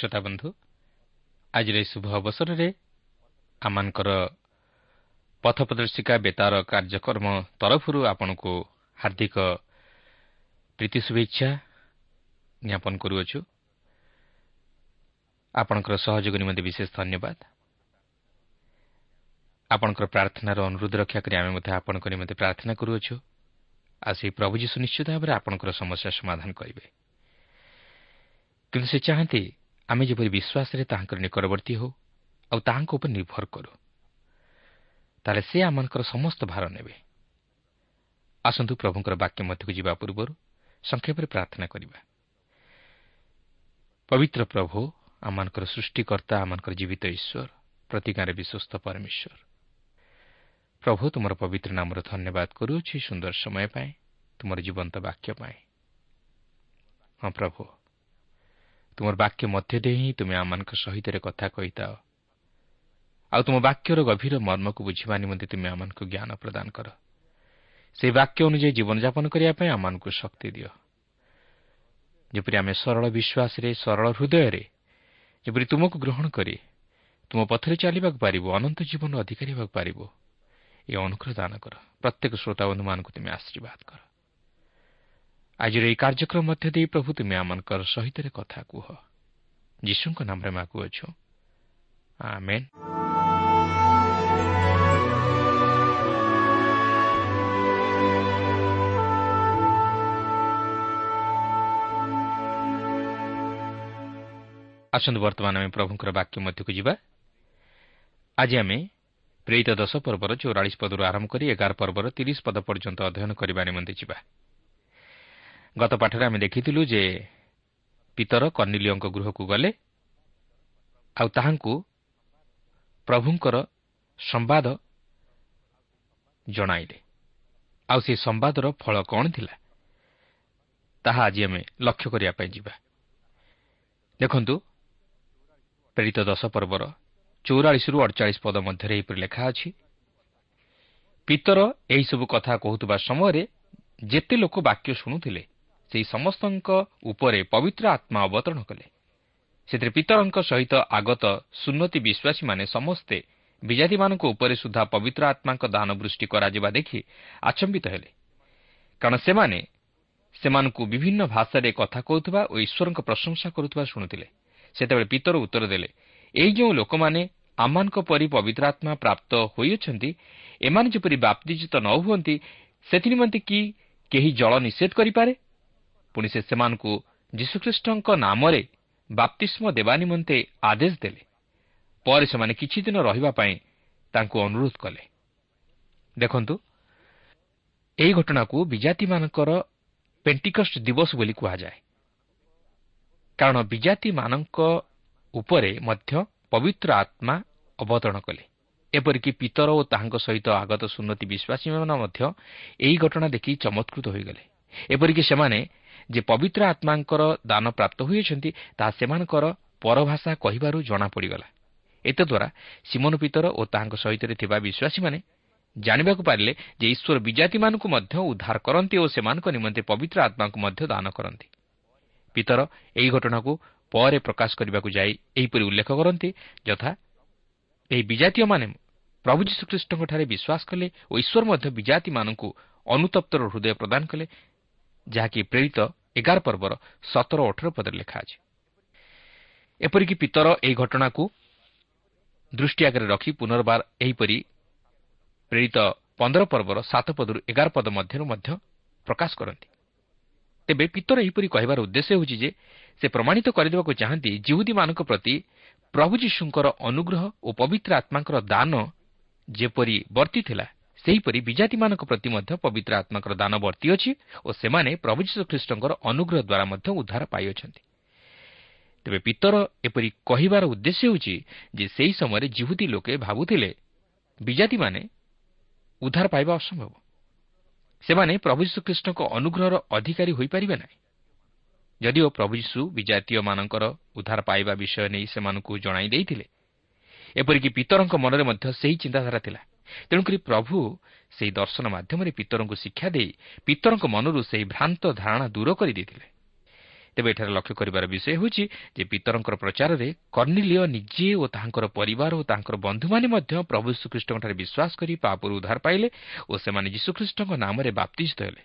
ପ୍ରିୟ ଶ୍ରୋତା ବନ୍ଧୁ ଆଜିର ଏହି ଶୁଭ ଅବସରରେ ଆମମାନଙ୍କର ପଥ ପ୍ରଦର୍ଶିକା ବେତାର କାର୍ଯ୍ୟକ୍ରମ ତରଫରୁ ଆପଣଙ୍କୁ ହାର୍ଦ୍ଦିକ ପ୍ରୀତି ଶୁଭେଚ୍ଛା ଜ୍ଞାପନ କରୁଅଛୁ। ଆପଣଙ୍କର ସହଯୋଗ ନିମନ୍ତେ ବିଶେଷ ଧନ୍ୟବାଦ। ଆପଣଙ୍କର ପ୍ରାର୍ଥନାର ଅନୁରୋଧ ରକ୍ଷା କରି ଆମେ ମଧ୍ୟ ଆପଣଙ୍କ ନିମନ୍ତେ ପ୍ରାର୍ଥନା କରୁଅଛୁ। ଆଉ ସେହି ପ୍ରଭୁ ଯୀଶୁ ନିଶ୍ଚିତ ଭାବରେ ଆପଣଙ୍କର ସମସ୍ୟା ସମାଧାନ କରିବେ। କିନ୍ତୁ ସେ ଚାହାନ୍ତି ଆମେ ଯେପରି ବିଶ୍ୱାସରେ ତାହାଙ୍କର ନିକଟବର୍ତ୍ତୀ ହେଉ ଆଉ ତାହାଙ୍କ ଉପରେ ନିର୍ଭର କରୁ ତାହେଲେ ସେ ଆମମାନଙ୍କର ସମସ୍ତ ଭାର ନେବେ। ଆସନ୍ତୁ ପ୍ରଭୁଙ୍କର ବାକ୍ୟ ମଧ୍ୟକୁ ଯିବା ପୂର୍ବରୁ ସଂକ୍ଷେପରେ ପ୍ରାର୍ଥନା କରିବା। ପବିତ୍ର ପ୍ରଭୁ ଆମମାନଙ୍କର ସୃଷ୍ଟିକର୍ତ୍ତା ଆମମାନଙ୍କର ଜୀବିତ ଈଶ୍ୱର ପ୍ରତି ବିଶ୍ୱସ୍ତ ପରମେଶ୍ୱର। ପ୍ରଭୁ ତୁମର ପବିତ୍ର ନାମର ଧନ୍ୟବାଦ କରୁଅଛି ସୁନ୍ଦର ସମୟ ପାଇଁ ତୁମର ଜୀବନ୍ତ ବାକ୍ୟ ପାଇଁ। ହଁ ପ୍ରଭୁ। ତୁମର ବାକ୍ୟ ମଧ୍ୟ ଦେଇ ହିଁ ତୁମେ ଆମମାନଙ୍କ ସହିତ କଥା କହିଥାଅ। ଆଉ ତୁମ ବାକ୍ୟର ଗଭୀର ମର୍ମକୁ ବୁଝିବା ନିମନ୍ତେ ତୁମେ ଆମମାନଙ୍କୁ ଜ୍ଞାନ ପ୍ରଦାନ କର। ସେହି ବାକ୍ୟ ଅନୁଯାୟୀ ଜୀବନଯାପନ କରିବା ପାଇଁ ଆମମାନଙ୍କୁ ଶକ୍ତି ଦିଅ। ଯେପରି ଆମେ ସରଳ ବିଶ୍ୱାସରେ ସରଳ ହୃଦୟରେ ଯେପରି ତୁମକୁ ଗ୍ରହଣ କରି ତୁମ ପଥରେ ଚାଲିବାକୁ ପାରିବ ଅନନ୍ତ ଜୀବନ ଅଧିକାରୀ ହେବାକୁ ପାରିବ ଏ ଅନୁଗ୍ରହ ଦାନ କର। ପ୍ରତ୍ୟେକ ଶ୍ରୋତାବନ୍ଧୁମାନଙ୍କୁ ତୁମେ ଆଶୀର୍ବାଦ କର। ଆଜିର ଏହି କାର୍ଯ୍ୟକ୍ରମ ମଧ୍ୟ ଦେଇ ପ୍ରଭୁ ତୁମେ ଆମମାନଙ୍କର ସହିତରେ କଥା କୁହ। ଯୀଶୁଙ୍କ ନାମରେ ମାଗୁଅଛୁ ଆମେନ୍। ଆସନ୍ତୁ ବର୍ତ୍ତମାନ ଆମେ ପ୍ରଭୁଙ୍କର ବାକ୍ୟ ମଧ୍ୟକୁ ଯିବା। ଆଜି ଆମେ ପ୍ରେରିତ ଦଶ ପର୍ବର ଚଉରାଳିଶ ପଦରୁ ଆରମ୍ଭ କରି ଏଗାର ପର୍ବର ତିରିଶ ପଦ ପର୍ଯ୍ୟନ୍ତ ଅଧ୍ୟୟନ କରିବା ନିମନ୍ତେ ଯିବା। ଗତ ପାଠରେ ଆମେ ଦେଖିଥିଲୁ ଯେ ପିତର କର୍ଣ୍ଣିଲିଓଙ୍କ ଗୃହକୁ ଗଲେ ଆଉ ତାହାଙ୍କୁ ପ୍ରଭୁଙ୍କର ସମ୍ବାଦ ଜଣାଇଲେ। ଆଉ ସେ ସମ୍ବାଦର ଫଳ କ'ଣ ଥିଲା? ତାହା ଆଜି ଆମେ ଲକ୍ଷ୍ୟ କରିବା ପାଇଁ ଯିବା। ଦେଖନ୍ତୁ ପ୍ରେରିତ ଦଶ ପର୍ବର ଚଉରାଳିଶରୁ ଅଡ଼ଚାଳିଶ ପଦ ମଧ୍ୟରେ ଏହିପରି ଲେଖା ଅଛି ପିତର ଏହିସବୁ କଥା କହୁଥିବା ସମୟରେ ଯେତେ ଲୋକ ବାକ୍ୟ ଶୁଣୁଥିଲେ ସେହି ସମସ୍ତଙ୍କ ଉପରେ ପବିତ୍ର ଆତ୍ମା ଅବତରଣ କଲେ। ସେଥିରେ ପିତରଙ୍କ ସହିତ ଆଗତ ସୁନ୍ନତି ବିଶ୍ୱାସୀମାନେ ସମସ୍ତେ ବିଜାତିମାନଙ୍କ ଉପରେ ସୁଦ୍ଧା ପବିତ୍ର ଆତ୍ମାଙ୍କ ଦାନ ବୃଷ୍ଟି କରାଯିବା ଦେଖି ଆଚମ୍ବିତ ହେଲେ। କାରଣ ସେମାନେ ସେମାନଙ୍କୁ ବିଭିନ୍ନ ଭାଷାରେ କଥା କହୁଥିବା ଓ ଈଶ୍ୱରଙ୍କ ପ୍ରଶଂସା କରୁଥିବା ଶୁଣୁଥିଲେ। ସେତେବେଳେ ପିତର ଉତ୍ତର ଦେଲେ ଏହି ଯେଉଁ ଲୋକମାନେ ଆମମାନଙ୍କ ପରି ପବିତ୍ର ଆତ୍ମା ପ୍ରାପ୍ତ ହୋଇଅଛନ୍ତି ଏମାନେ ଯେପରି ବାପ୍ତିଜିତ ନ ହୁଅନ୍ତି ସେଥିନିମନ୍ତେ କି କେହି ଜଳ ନିଷେଧ କରିପାରେ? ପୁଣି ସେ ସେମାନଙ୍କୁ ଯୀଶୁଖ୍ରୀଷ୍ଟଙ୍କ ନାମରେ ବାପ୍ତିଷ୍ମ ଦେବା ନିମନ୍ତେ ଆଦେଶ ଦେଲେ। ପରେ ସେମାନେ କିଛି ଦିନ ରହିବା ପାଇଁ ତାଙ୍କୁ ଅନୁରୋଧ କଲେ। ଦେଖନ୍ତୁ ଏହି ଘଟଣାକୁ ବିଜାତିମାନଙ୍କର ପେଣ୍ଟିକଷ୍ଟ ଦିବସ ବୋଲି କୁହାଯାଏ। କାରଣ ବିଜାତିମାନଙ୍କ ଉପରେ ମଧ୍ୟ ପବିତ୍ର ଆତ୍ମା ଅବତରଣ କଲେ। ଏପରିକି ପିତର ଓ ତାହାଙ୍କ ସହିତ ଆଗତ ସୁନ୍ନତି ବିଶ୍ୱାସୀମାନେ ମଧ୍ୟ ଏହି ଘଟଣା ଦେଖି ଚମତ୍କୃତ ହୋଇଗଲେ। ଏପରିକି ସେମାନେ ଯେ ପବିତ୍ର ଆତ୍ମାଙ୍କର ଦାନ ପ୍ରାପ୍ତ ହୋଇଅଛନ୍ତି ତାହା ସେମାନଙ୍କର ପରଭାଷା କହିବାରୁ ଜଣାପଡ଼ିଗଲା। ଏତଦ୍ୱାରା ସିମନ ପିତର ଓ ତାହାଙ୍କ ସହିତ ଥିବା ବିଶ୍ୱାସୀମାନେ ଜାଣିବାକୁ ପାରିଲେ ଯେ ଈଶ୍ୱର ବିଜାତିମାନଙ୍କୁ ମଧ୍ୟ ଉଦ୍ଧାର କରନ୍ତି ଓ ସେମାନଙ୍କ ନିମନ୍ତେ ପବିତ୍ର ଆତ୍ମାଙ୍କୁ ମଧ୍ୟ ଦାନ କରନ୍ତି। ପିତର ଏହି ଘଟଣାକୁ ପରେ ପ୍ରକାଶ କରିବାକୁ ଯାଇ ଏହିପରି ଉଲ୍ଲେଖ କରନ୍ତି ଯଥା ଏହି ବିଜାତୀୟମାନେ ପ୍ରଭୁ ଯୀଶୁଖ୍ରୀଷ୍ଟଙ୍କଠାରେ ବିଶ୍ୱାସ କଲେ ଓ ଈଶ୍ୱର ମଧ୍ୟ ବିଜାତିମାନଙ୍କୁ ଅନୁତପ୍ତର ହୃଦୟ ପ୍ରଦାନ କଲେ ଯାହାକି ପ୍ରେରିତ ଏଗାର ପର୍ବର ସତର ଅଠର ପଦରେ ଲେଖା ଅଛି। ଏପରିକି ପିତର ଏହି ଘଟଣାକୁ ଦୃଷ୍ଟି ଆଗରେ ରଖି ପୁନର୍ବାର ଏହିପରି ପ୍ରେରିତ ପନ୍ଦର ପର୍ବର ସାତ ପଦରୁ ଏଗାର ପଦ ମଧ୍ୟରୁ ମଧ୍ୟ ପ୍ରକାଶ କରନ୍ତି। ତେବେ ପିତର ଏହିପରି କହିବାର ଉଦ୍ଦେଶ୍ୟ ହେଉଛି ଯେ ସେ ପ୍ରମାଣିତ କରିଦେବାକୁ ଚାହାନ୍ତି ଜିହୁଦୀମାନଙ୍କ ପ୍ରତି ପ୍ରଭୁ ଯୀଶୁଙ୍କର ଅନୁଗ୍ରହ ଓ ପବିତ୍ର ଆତ୍ମାଙ୍କର ଦାନ ଯେପରି ବର୍ତ୍ତିଥିଲା ସେହିପରି ବିଜାତିମାନଙ୍କ ପ୍ରତି ମଧ୍ୟ ପବିତ୍ର ଆତ୍ମାଙ୍କର ଦାନ ବର୍ତ୍ତି ଅଛି ଓ ସେମାନେ ପ୍ରଭୁ ଯୀଶୁ ଖ୍ରୀଷ୍ଟଙ୍କର ଅନୁଗ୍ରହ ଦ୍ୱାରା ମଧ୍ୟ ଉଦ୍ଧାର ପାଇଅଛନ୍ତି। ତେବେ ପିତର ଏପରି କହିବାର ଉଦ୍ଦେଶ୍ୟ ହେଉଛି ଯେ ସେହି ସମୟରେ ଜିହୁଦୀ ଲୋକେ ଭାବୁଥିଲେ ବିଜାତିମାନେ ଉଦ୍ଧାର ପାଇବା ଅସମ୍ଭବ। ସେମାନେ ପ୍ରଭୁ ଯୀଶୁଖ୍ରୀଷ୍ଟଙ୍କ ଅନୁଗ୍ରହର ଅଧିକାରୀ ହୋଇପାରିବେ ନାହିଁ। ଯଦିଓ ପ୍ରଭୁ ଯୀଶୁ ବିଜାତୀୟମାନଙ୍କର ଉଦ୍ଧାର ପାଇବା ବିଷୟ ନେଇ ସେମାନଙ୍କୁ ଜଣାଇ ଦେଇଥିଲେ ଏପରିକି ପିତରଙ୍କ ମନରେ ମଧ୍ୟ ସେହି ଚିନ୍ତାଧାରା ଥିଲା। ତେଣୁକରି ପ୍ରଭୁ ସେହି ଦର୍ଶନ ମାଧ୍ୟମରେ ପିତରଙ୍କୁ ଶିକ୍ଷା ଦେଇ ପିତରଙ୍କ ମନରୁ ସେହି ଭ୍ରାନ୍ତ ଧାରଣା ଦୂର କରିଦେଇଥିଲେ। ତେବେ ଏଠାରେ ଲକ୍ଷ୍ୟ କରିବାର ବିଷୟ ହେଉଛି ଯେ ପିତରଙ୍କର ପ୍ରଚାରରେ କର୍ଣ୍ଣିଲିୟ ନିଜେ ଓ ତାହାଙ୍କର ପରିବାର ଓ ତାଙ୍କର ବନ୍ଧୁମାନେ ମଧ୍ୟ ପ୍ରଭୁ ଯୀଶୁଖ୍ରୀଷ୍ଟଙ୍କଠାରେ ବିଶ୍ୱାସ କରି ପାପରୁ ଉଦ୍ଧାର ପାଇଲେ ଓ ସେମାନେ ଯୀଶୁଖ୍ରୀଷ୍ଟଙ୍କ ନାମରେ ବାପ୍ତିଜିତ ହେଲେ।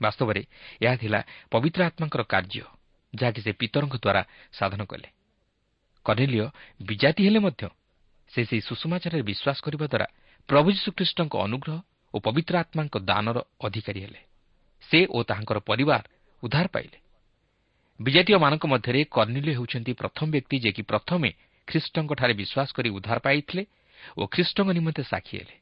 ବାସ୍ତବରେ ଏହା ଥିଲା ପବିତ୍ର ଆତ୍ମାଙ୍କର କାର୍ଯ୍ୟ ଯାହାକି ସେ ପିତରଙ୍କ ଦ୍ୱାରା ସାଧନ କଲେ। କର୍ଣ୍ଣିଲିୟ ବିଜାତି ହେଲେ ମଧ୍ୟ ସେ ସେହି ସୁଷମାଚାରରେ ବିଶ୍ୱାସ କରିବା ଦ୍ୱାରା ପ୍ରଭୁ ଯୀଶୁଖ୍ରୀଷ୍ଟଙ୍କ ଅନୁଗ୍ରହ ଓ ପବିତ୍ର ଆତ୍ମାଙ୍କ ଦାନର ଅଧିକାରୀ ହେଲେ। ସେ ଓ ତାହାଙ୍କର ପରିବାର ଉଦ୍ଧାର ପାଇଲେ। ବିଜାତୀୟମାନଙ୍କ ମଧ୍ୟରେ କର୍ଣ୍ଣିଲ୍ୟ ହେଉଛନ୍ତି ପ୍ରଥମ ବ୍ୟକ୍ତି ଯିଏକି ପ୍ରଥମେ ଖ୍ରୀଷ୍ଟଙ୍କଠାରେ ବିଶ୍ୱାସ କରି ଉଦ୍ଧାର ପାଇଥିଲେ ଓ ଖ୍ରୀଷ୍ଟଙ୍କ ନିମନ୍ତେ ସାକ୍ଷୀ ହେଲେ।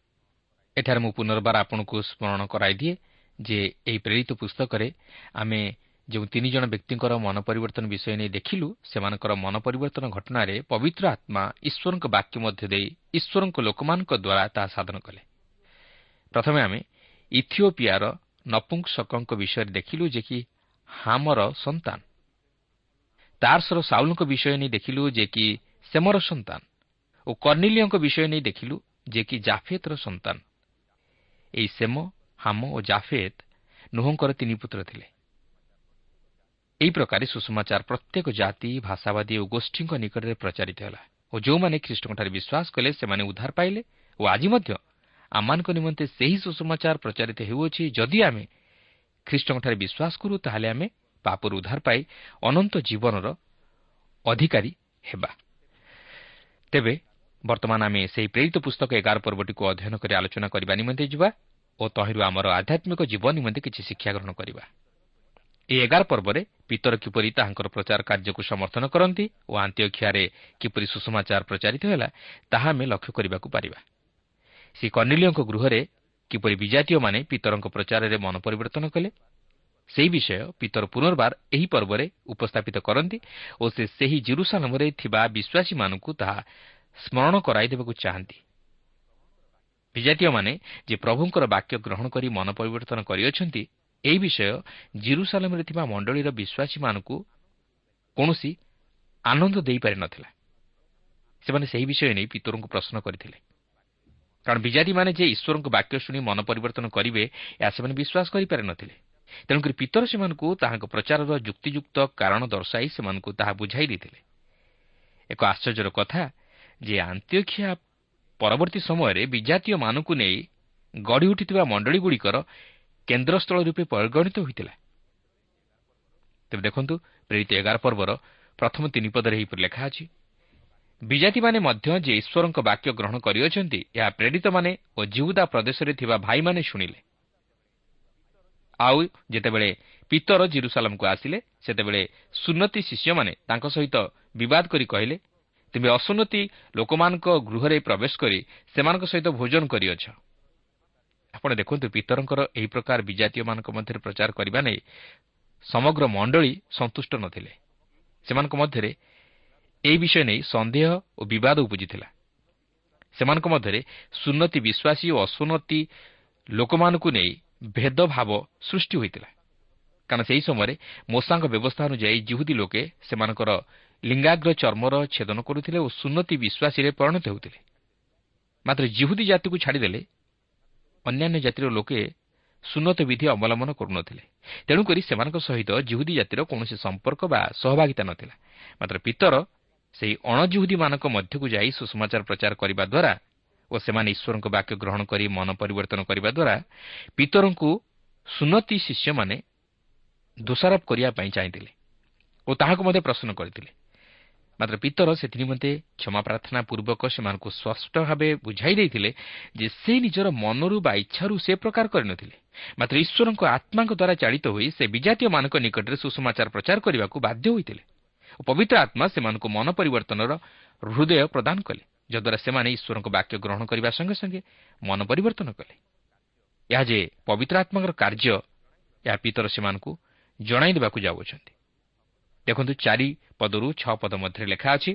ଏଠାରେ ମୁଁ ପୁନର୍ବାର ଆପଣଙ୍କୁ ସ୍ମରଣ କରାଇଦିଏ ଯେ ଏହି ପ୍ରେରିତ ପୁସ୍ତକରେ ଆମେ ଯେଉଁ ତିନି ଜଣ ବ୍ୟକ୍ତିଙ୍କର ମନ ପରିବର୍ତ୍ତନ ବିଷୟ ନେଇ ଦେଖିଲୁ ସେମାନଙ୍କର ମନ ପରିବର୍ତ୍ତନ ଘଟଣାରେ ପବିତ୍ର ଆତ୍ମା ଈଶ୍ୱରଙ୍କ ବାକ୍ୟ ମଧ୍ୟ ଦେଇ ଈଶ୍ୱରଙ୍କ ଲୋକମାନଙ୍କ ଦ୍ୱାରା ତାହା ସାଧନ କଲେ। ପ୍ରଥମେ ଆମେ ଇଥିଓପିଆର ନପୁଂସକଙ୍କ ବିଷୟରେ ଦେଖିଲୁ ଯେ କି ହାମର ସନ୍ତାନ। ତାର୍ସର ସାଉଲଙ୍କ ବିଷୟ ନେଇ ଦେଖିଲୁ ଯେ କି ସେମର ସନ୍ତାନ। ଓ କର୍ଣ୍ଣିଲିୟଙ୍କ ବିଷୟ ନେଇ ଦେଖିଲୁ ଯେ କି ଜାଫେତର ସନ୍ତାନ। ଏହି ସେମ ହାମ ଓ ଜାଫେତ ନୁହଙ୍କର ତିନି ପୁତ୍ର ଥିଲେ। ଏହି ପ୍ରକାରେ ସୁଷମାଚାର ପ୍ରତ୍ୟେକ ଜାତି ଭାଷାବାଦୀ ଓ ଗୋଷ୍ଠୀଙ୍କ ନିକଟରେ ପ୍ରଚାରିତ ହେଲା ଓ ଯେଉଁମାନେ ଖ୍ରୀଷ୍ଟଙ୍କଠାରେ ବିଶ୍ୱାସ କଲେ ସେମାନେ ଉଦ୍ଧାର ପାଇଲେ ଓ ଆଜି ମଧ୍ୟ ଆମମାନଙ୍କ ନିମନ୍ତେ ସେହି ସୁସମାଚାର ପ୍ରଚାରିତ ହେଉଅଛି। ଯଦି ଆମେ ଖ୍ରୀଷ୍ଟଙ୍କଠାରେ ବିଶ୍ୱାସ କରୁ ତାହେଲେ ଆମେ ପାପରୁ ଉଦ୍ଧାର ପାଇ ଅନନ୍ତ ଜୀବନର ଅଧିକାରୀ ହେବା। ତେବେ ବର୍ତ୍ତମାନ ଆମେ ସେହି ପ୍ରେରିତ ପୁସ୍ତକ ଏଗାର ପର୍ବଟିକୁ ଅଧ୍ୟୟନ କରି ଆଲୋଚନା କରିବା ନିମନ୍ତେ ଯିବା ଓ ତହିଁରୁ ଆମର ଆଧ୍ୟାତ୍ମିକ ଜୀବନ ନିମନ୍ତେ କିଛି ଶିକ୍ଷା ଗ୍ରହଣ କରିବା। ଏହି ଏଗାର ପର୍ବରେ ପିତର କିପରି ତାହାଙ୍କର ପ୍ରଚାର କାର୍ଯ୍ୟକୁ ସମର୍ଥନ କରନ୍ତି ଓ ଆନ୍ତ୍ୟକ୍ଷାରେ କିପରି ସୁଷମାଚାର ପ୍ରଚାରିତ ହେଲା ତାହା ଆମେ ଲକ୍ଷ୍ୟ କରିବାକୁ ପାରିବା। ଶ୍ରୀ କର୍ଣ୍ଣିଲିଓଙ୍କ ଗୃହରେ କିପରି ବିଜାତୀୟମାନେ ପିତରଙ୍କ ପ୍ରଚାରରେ ମନ ପରିବର୍ତ୍ତନ କଲେ ସେହି ବିଷୟ ପିତର ପୁନର୍ବାର ଏହି ପର୍ବରେ ଉପସ୍ଥାପିତ କରନ୍ତି ଓ ସେ ସେହି ଜିରୁସାଲମରେ ଥିବା ବିଶ୍ୱାସୀମାନଙ୍କୁ ତାହା ସ୍ମରଣ କରାଇଦେବାକୁ ଚାହାନ୍ତି। ବିଜାତୀୟମାନେ ଯେ ପ୍ରଭୁଙ୍କର ବାକ୍ୟ ଗ୍ରହଣ କରି ମନ ପରିବର୍ତ୍ତନ କରିଅଛନ୍ତି ଏହି ବିଷୟ ଜିରୁସାଲମରେ ଥିବା ମଣ୍ଡଳୀର ବିଶ୍ୱାସୀମାନଙ୍କୁ କୌଣସି ଆନନ୍ଦ ଦେଇପାରିନଥିଲା ସେମାନେ ସେହି ବିଷୟ ନେଇ ପିତରଙ୍କୁ ପ୍ରଶ୍ନ କରିଥିଲେ। କାରଣ ବିଜାତିମାନେ ଯେ ଈଶ୍ୱରଙ୍କ ବାକ୍ୟ ଶୁଣି ମନ ପରିବର୍ତ୍ତନ କରିବେ ଏହା ସେମାନେ ବିଶ୍ୱାସ କରିପାରିନଥିଲେ ତେଣୁକରି ପିତର ସେମାନଙ୍କୁ ତାହାଙ୍କ ପ୍ରଚାରର ଯୁକ୍ତିଯୁକ୍ତ କାରଣ ଦର୍ଶାଇ ସେମାନଙ୍କୁ ତାହା ବୁଝାଇ ଦେଇଥିଲେ। ଏକ ଆଶ୍ଚର୍ଯ୍ୟର କଥା ଯେ ଆନ୍ତ୍ୟଖିଆ ପରବର୍ତ୍ତୀ ସମୟରେ ବିଜାତୀୟମାନଙ୍କୁ ନେଇ ଗଢ଼ି ଉଠିଥିବା ମଣ୍ଡଳୀଗୁଡ଼ିକର କେନ୍ଦ୍ରସ୍ଥଳ ରୂପେ ପରିଗଣିତ ହୋଇଥିଲା। ତେବେ ଦେଖନ୍ତୁ ପ୍ରେରିତ ଏଗାର ପର୍ବର ପ୍ରଥମ ତିନି ପଦରେ ଏହିପରି ଲେଖା ଅଛି ବିଜାତିମାନେ ମଧ୍ୟ ଯେ ଈଶ୍ୱରଙ୍କ ବାକ୍ୟ ଗ୍ରହଣ କରିଅଛନ୍ତି ଏହା ପ୍ରେରିତମାନେ ଓ ଜିହୁଦା ପ୍ରଦେଶରେ ଥିବା ଭାଇମାନେ ଶୁଣିଲେ। ଆଉ ଯେତେବେଳେ ପିତର ଜିରୁସାଲାମକୁ ଆସିଲେ ସେତେବେଳେ ସୁନ୍ନତି ଶିଷ୍ୟମାନେ ତାଙ୍କ ସହିତ ବିବାଦ କରି କହିଲେ ତେବେ ଅସୁନ୍ନତି ଲୋକମାନଙ୍କ ଗୃହରେ ପ୍ରବେଶ କରି ସେମାନଙ୍କ ସହିତ ଭୋଜନ କରିଅଛ। ଆପଣ ଦେଖନ୍ତୁ ପିତରଙ୍କର ଏହି ପ୍ରକାର ବିଜାତୀୟମାନଙ୍କ ମଧ୍ୟରେ ପ୍ରଚାର କରିବା ନେଇ ସମଗ୍ର ମଣ୍ଡଳୀ ସନ୍ତୁଷ୍ଟ ନଥିଲେ। ସେମାନଙ୍କ ମଧ୍ୟରେ ଏହି ବିଷୟ ନେଇ ସନ୍ଦେହ ଓ ବିବାଦ ଉପୁଜିଥିଲା। ସେମାନଙ୍କ ମଧ୍ୟରେ ସୁନ୍ନତି ବିଶ୍ୱାସୀ ଓ ଅସୁନ୍ନତି ଲୋକମାନଙ୍କୁ ନେଇ ଭେଦଭାବ ସୃଷ୍ଟି ହୋଇଥିଲା। କାରଣ ସେହି ସମୟରେ ମୋଷାଙ୍କ ବ୍ୟବସ୍ଥା ଅନୁଯାୟୀ ଜିହୁଦୀ ଲୋକେ ସେମାନଙ୍କର ଲିଙ୍ଗାଗ୍ର ଚର୍ମର ଛେଦନ କରୁଥିଲେ ଓ ସୁନ୍ନତି ବିଶ୍ୱାସୀରେ ପରିଣତ ହେଉଥିଲେ। ମାତ୍ର ଜିହୁଦୀ ଜାତିକୁ ଛାଡ଼ିଦେଲେ ଅନ୍ୟାନ୍ୟ ଜାତିର ଲୋକେ ସୁନ୍ନତ ବିଧି ଅବଲମ୍ବନ କରୁନଥିଲେ। ତେଣୁକରି ସେମାନଙ୍କ ସହିତ ଜିହୁଦୀ ଜାତିର କୌଣସି ସମ୍ପର୍କ ବା ସହଭାଗିତା ନଥିଲା। ମାତ୍ର ପିତର ସେହି ଅଣଜିହୁଦୀମାନଙ୍କ ମଧ୍ୟକୁ ଯାଇ ସୁଷମାଚାର ପ୍ରଚାର କରିବା ଦ୍ୱାରା ଓ ସେମାନେ ଈଶ୍ୱରଙ୍କ ବାକ୍ୟ ଗ୍ରହଣ କରି ମନ ପରିବର୍ତ୍ତନ କରିବା ଦ୍ୱାରା ପିତରଙ୍କୁ ସୁନତି ଶିଷ୍ୟମାନେ ଦୋଷାରୋପ କରିବା ପାଇଁ ଚାହିଁଥିଲେ ଓ ତାହାକୁ ମଧ୍ୟ ପ୍ରଶ୍ନ କରିଥିଲେ। ମାତ୍ର ପିତର ସେଥି ନିମନ୍ତେ କ୍ଷମା ପ୍ରାର୍ଥନା ପୂର୍ବକ ସେମାନଙ୍କୁ ସ୍ପଷ୍ଟ ଭାବେ ବୁଝାଇ ଦେଇଥିଲେ ଯେ ସେ ନିଜର ମନରୁ ବା ଇଚ୍ଛାରୁ ସେ ପ୍ରକାର କରିନଥିଲେ। ମାତ୍ର ଈଶ୍ୱରଙ୍କ ଆତ୍ମାଙ୍କ ଦ୍ୱାରା ଚାଳିତ ହୋଇ ସେ ବିଜାତୀୟମାନଙ୍କ ନିକଟରେ ସୁଷମାଚାର ପ୍ରଚାର କରିବାକୁ ବାଧ୍ୟ ହୋଇଥିଲେ ଓ ପବିତ୍ର ଆତ୍ମା ସେମାନଙ୍କୁ ମନ ପରିବର୍ତ୍ତନର ହୃଦୟ ପ୍ରଦାନ କଲେ ଯଦ୍ୱାରା ସେମାନେ ଈଶ୍ୱରଙ୍କ ବାକ୍ୟ ଗ୍ରହଣ କରିବା ସଙ୍ଗେ ସଙ୍ଗେ ମନ ପରିବର୍ତ୍ତନ କଲେ। ଏହା ଯେ ପବିତ୍ର ଆତ୍ମାଙ୍କର କାର୍ଯ୍ୟ ଏହା ପିତର ସେମାନଙ୍କୁ ଜଣାଇ ଦେବାକୁ ଯାଉଅଛନ୍ତି। ଦେଖନ୍ତୁ ଚାରି ପଦରୁ ଛଅ ପଦ ମଧ୍ୟରେ ଲେଖା ଅଛି।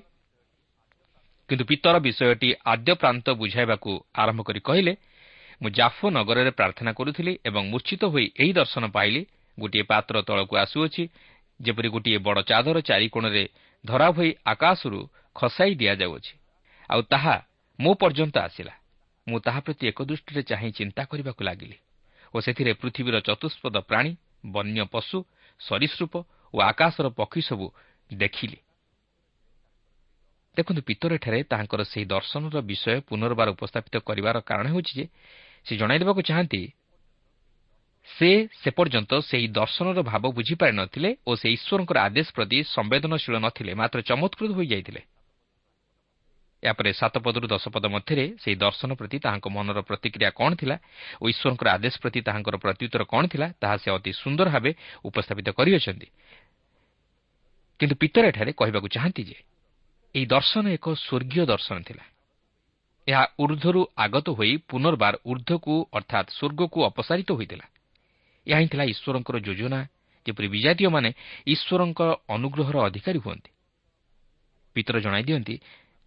କିନ୍ତୁ ପିତର ବିଷୟଟି ଆଦ୍ୟ ପ୍ରାନ୍ତ ବୁଝାଇବାକୁ ଆରମ୍ଭ କରି କହିଲେ ମୁଁ ଜାଫୋ ନଗରରେ ପ୍ରାର୍ଥନା କରୁଥିଲି ଏବଂ ମୂର୍ଚ୍ଚିତ ହୋଇ ଏହି ଦର୍ଶନ ପାଇଲି। ଗୋଟିଏ ପାତ୍ର ତଳକୁ ଆସୁଅଛି ଯେପରି ଗୋଟିଏ ବଡ଼ ଚାଦର ଚାରିକୋଣରେ ଧରା ହୋଇ ଆକାଶରୁ ଖସାଇ ଦିଆଯାଉଅଛି। ଆଉ ତାହା ମୋ ପର୍ଯ୍ୟନ୍ତ ଆସିଲା। ମୁଁ ତାହା ପ୍ରତି ଏକ ଦୃଷ୍ଟିରେ ଚାହିଁ ଚିନ୍ତା କରିବାକୁ ଲାଗିଲି। ଓ ସେଥିରେ ପୃଥିବୀର ଚତୁଷ୍ପଦ ପ୍ରାଣୀ ବନ୍ୟ ପଶୁ ସରୀସୃପ ଓ ଆକାଶର ପକ୍ଷୀ ସବୁ ଦେଖିଲି। ଦେଖନ୍ତୁ ପିତରଠାରେ ତାହାଙ୍କର ସେହି ଦର୍ଶନର ବିଷୟ ପୁନର୍ବାର ଉପସ୍ଥାପିତ କରିବାର କାରଣ ହେଉଛି ଯେ ସେ ଜଣାଇ ଦେବାକୁ ଚାହାନ୍ତି ସେ ସେ ପର୍ଯ୍ୟନ୍ତ ସେହି ଦର୍ଶନର ଭାବ ବୁଝିପାରିନଥିଲେ ଓ ସେ ଈଶ୍ୱରଙ୍କର ଆଦେଶ ପ୍ରତି ସମ୍ବେଦନଶୀଳ ନଥିଲେ ମାତ୍ର ଚମତ୍କୃତ ହୋଇଯାଇଥିଲେ। ଏହାପରେ ସାତ ପଦରୁ ଦଶ ପଦ ମଧ୍ୟରେ ସେହି ଦର୍ଶନ ପ୍ରତି ତାହାଙ୍କ ମନର ପ୍ରତିକ୍ରିୟା କ'ଣ ଥିଲା ଓ ଈଶ୍ୱରଙ୍କର ଆଦେଶ ପ୍ରତି ତାହାଙ୍କର ପ୍ରତ୍ୟୁତ୍ତର କ'ଣ ଥିଲା ତାହା ସେ ଅତି ସୁନ୍ଦର ଭାବେ ଉପସ୍ଥାପିତ କରିଅଛନ୍ତି। କିନ୍ତୁ ପିତର ଏଠାରେ କହିବାକୁ ଚାହାନ୍ତି ଯେ ଏହି ଦର୍ଶନ ଏକ ସ୍ୱର୍ଗୀୟ ଦର୍ଶନ ଥିଲା। ଏହା ଉର୍ଦ୍ଧ୍ୱରୁ ଆଗତ ହୋଇ ପୁନର୍ବାର ଉର୍ଦ୍ଧ୍ୱକୁ ଅର୍ଥାତ୍ ସ୍ୱର୍ଗକୁ ଅପସାରିତ ହୋଇଥିଲା। ଏହା ହିଁ ଥିଲା ଈଶ୍ୱରଙ୍କର ଯୋଜନା ଯେପରି ବିଜାତୀୟମାନେ ଈଶ୍ୱରଙ୍କ ଅନୁଗ୍ରହର ଅଧିକାରୀ ହୁଅନ୍ତି। ପିତର ଜଣାଇ ଦିଅନ୍ତି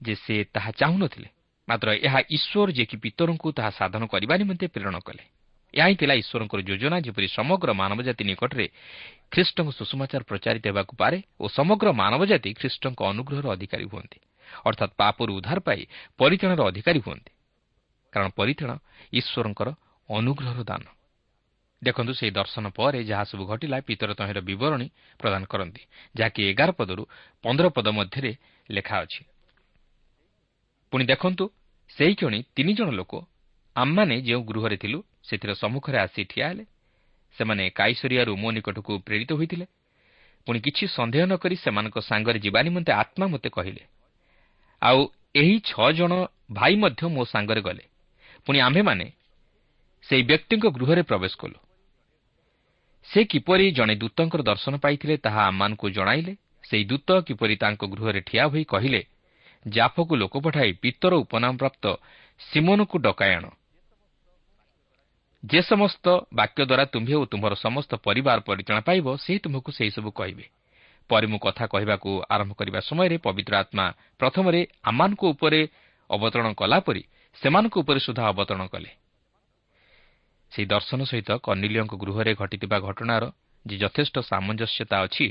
ଯେ ସେ ତାହା ଚାହୁଁନଥିଲେ ମାତ୍ର ଏହା ଈଶ୍ୱର ଯିଏକି ପିତରଙ୍କୁ ତାହା ସାଧନ କରିବା ନିମନ୍ତେ ପ୍ରେରଣ କଲେ। ଏହା ହିଁ ଥିଲା ଈଶ୍ୱରଙ୍କର ଯୋଜନା ଯେପରି ସମଗ୍ର ମାନବଜାତି ନିକଟରେ ଖ୍ରୀଷ୍ଟଙ୍କ ସୁଷମାଚାର ପ୍ରଚାରିତ ହେବାକୁ ପାରେ ଓ ସମଗ୍ର ମାନବଜାତି ଖ୍ରୀଷ୍ଟଙ୍କ ଅନୁଗ୍ରହର ଅଧିକାରୀ ହୁଅନ୍ତି। ଅର୍ଥାତ୍ ପାପରୁ ଉଦ୍ଧାର ପାଇ ପରିତାଣର ଅଧିକାରୀ ହୁଅନ୍ତି। କାରଣ ପରିତାଣ ଈଶ୍ୱରଙ୍କର ଅନୁଗ୍ରହର ଦାନ। ଦେଖନ୍ତୁ ସେହି ଦର୍ଶନ ପରେ ଯାହା ସବୁ ଘଟିଲା ପିତର ତହିଁର ବିବରଣୀ ପ୍ରଦାନ କରନ୍ତି ଯାହାକି ଏଗାର ପଦରୁ ପନ୍ଦର ପଦ ମଧ୍ୟରେ ଲେଖା ଅଛି। ପୁଣି ଦେଖନ୍ତୁ ସେହି କ୍ଷଣି ତିନି ଜଣ ଲୋକ ଆମମାନେ ଯେଉଁ ଗୃହରେ ଥିଲୁ ସେଥିର ସମ୍ମୁଖରେ ଆସି ଠିଆ ହେଲେ। ସେମାନେ କାଇସରିଆରୁ ମୋ ନିକଟକୁ ପ୍ରେରିତ ହୋଇଥିଲେ। ପୁଣି କିଛି ସନ୍ଦେହ ନ କରି ସେମାନଙ୍କ ସାଙ୍ଗରେ ଯିବା ନିମନ୍ତେ ଆତ୍ମା ମୋତେ କହିଲେ। ଆଉ ଏହି ଛଅ ଜଣ ଭାଇ ମଧ୍ୟ ମୋ ସାଙ୍ଗରେ ଗଲେ। ପୁଣି ଆମ୍ଭେମାନେ ସେହି ବ୍ୟକ୍ତିଙ୍କ ଗୃହରେ ପ୍ରବେଶ କଲୁ। ସେ କିପରି ଜଣେ ଦୂତଙ୍କର ଦର୍ଶନ ପାଇଥିଲେ ତାହା ଆମମାନଙ୍କୁ ଜଣାଇଲେ। ସେହି ଦୂତ କିପରି ତାଙ୍କ ଗୃହରେ ଠିଆ ହୋଇ କହିଲେ ଜାଫକୁ ଲୋକ ପଠାଇ ପିତର ଉପନାମ ପ୍ରାପ୍ତ ସିମୋନକୁ ଡକାଇ ଆଣ ଯେ ସମସ୍ତ ବାକ୍ୟ ଦ୍ୱାରା ତୁମ୍ଭେ ଓ ତୁମ୍ଭର ସମସ୍ତ ପରିବାର ପରିଚାଳନା ପାଇବ ସେହି ତୁମ୍ଭକୁ ସେହିସବୁ କହିବେ। ପରେ ମୁଁ କଥା କହିବାକୁ ଆରମ୍ଭ କରିବା ସମୟରେ ପବିତ୍ର ଆତ୍ମା ପ୍ରଥମରେ ଆମମାନଙ୍କ ଉପରେ ଅବତରଣ କଲାପରି ସେମାନଙ୍କ ଉପରେ ସୁଦ୍ଧା ଅବତରଣ କଲେ। ସେହି ଦର୍ଶନ ସହିତ କର୍ଣ୍ଣିଲିୟଙ୍କ ଗୃହରେ ଘଟିଥିବା ଘଟଣାର ଯେ ଯଥେଷ୍ଟ ସାମଞ୍ଜସ୍ୟତା ଅଛି